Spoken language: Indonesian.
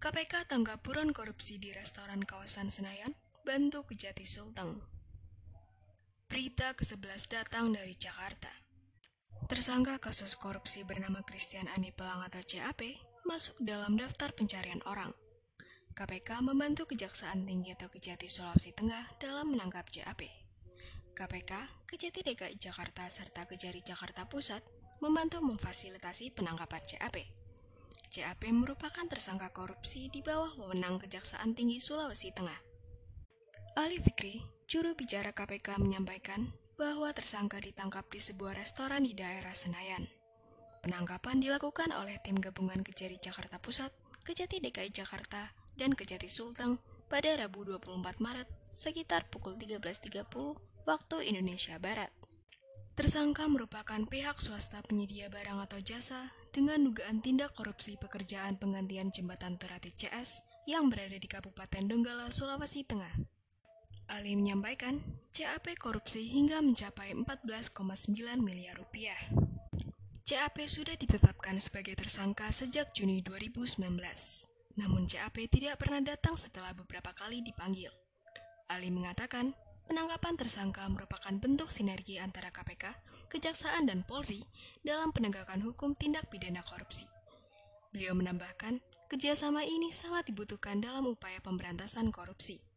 KPK tanggap buron korupsi di restoran kawasan Senayan, bantu Kejati Sulteng. Berita ke-11 datang dari Jakarta. Tersangka kasus korupsi bernama Christian Andi Pelang atau CAP masuk dalam daftar pencarian orang. KPK membantu Kejaksaan Tinggi atau Kejati Sulawesi Tengah dalam menangkap CAP. KPK, Kejati DKI Jakarta, serta Kejari Jakarta Pusat membantu memfasilitasi penangkapan CAP. CAP merupakan tersangka korupsi di bawah wewenang Kejaksaan Tinggi Sulawesi Tengah. Ali Fikri, juru bicara KPK menyampaikan bahwa tersangka ditangkap di sebuah restoran di daerah Senayan. Penangkapan dilakukan oleh tim gabungan Kejari Jakarta Pusat, Kejati DKI Jakarta, dan Kejati Sulteng pada Rabu 24 Maret sekitar pukul 13.30 waktu Indonesia Barat. Tersangka merupakan pihak swasta penyedia barang atau jasa dengan dugaan tindak korupsi pekerjaan penggantian jembatan Terati CS yang berada di Kabupaten Donggala, Sulawesi Tengah. Ali menyampaikan, CAP korupsi hingga mencapai 14,9 miliar rupiah. CAP sudah ditetapkan sebagai tersangka sejak Juni 2019. Namun CAP tidak pernah datang setelah beberapa kali dipanggil. Ali mengatakan, penangkapan tersangka merupakan bentuk sinergi antara KPK, Kejaksaan, dan Polri dalam penegakan hukum tindak pidana korupsi. Beliau menambahkan, kerjasama ini sangat dibutuhkan dalam upaya pemberantasan korupsi.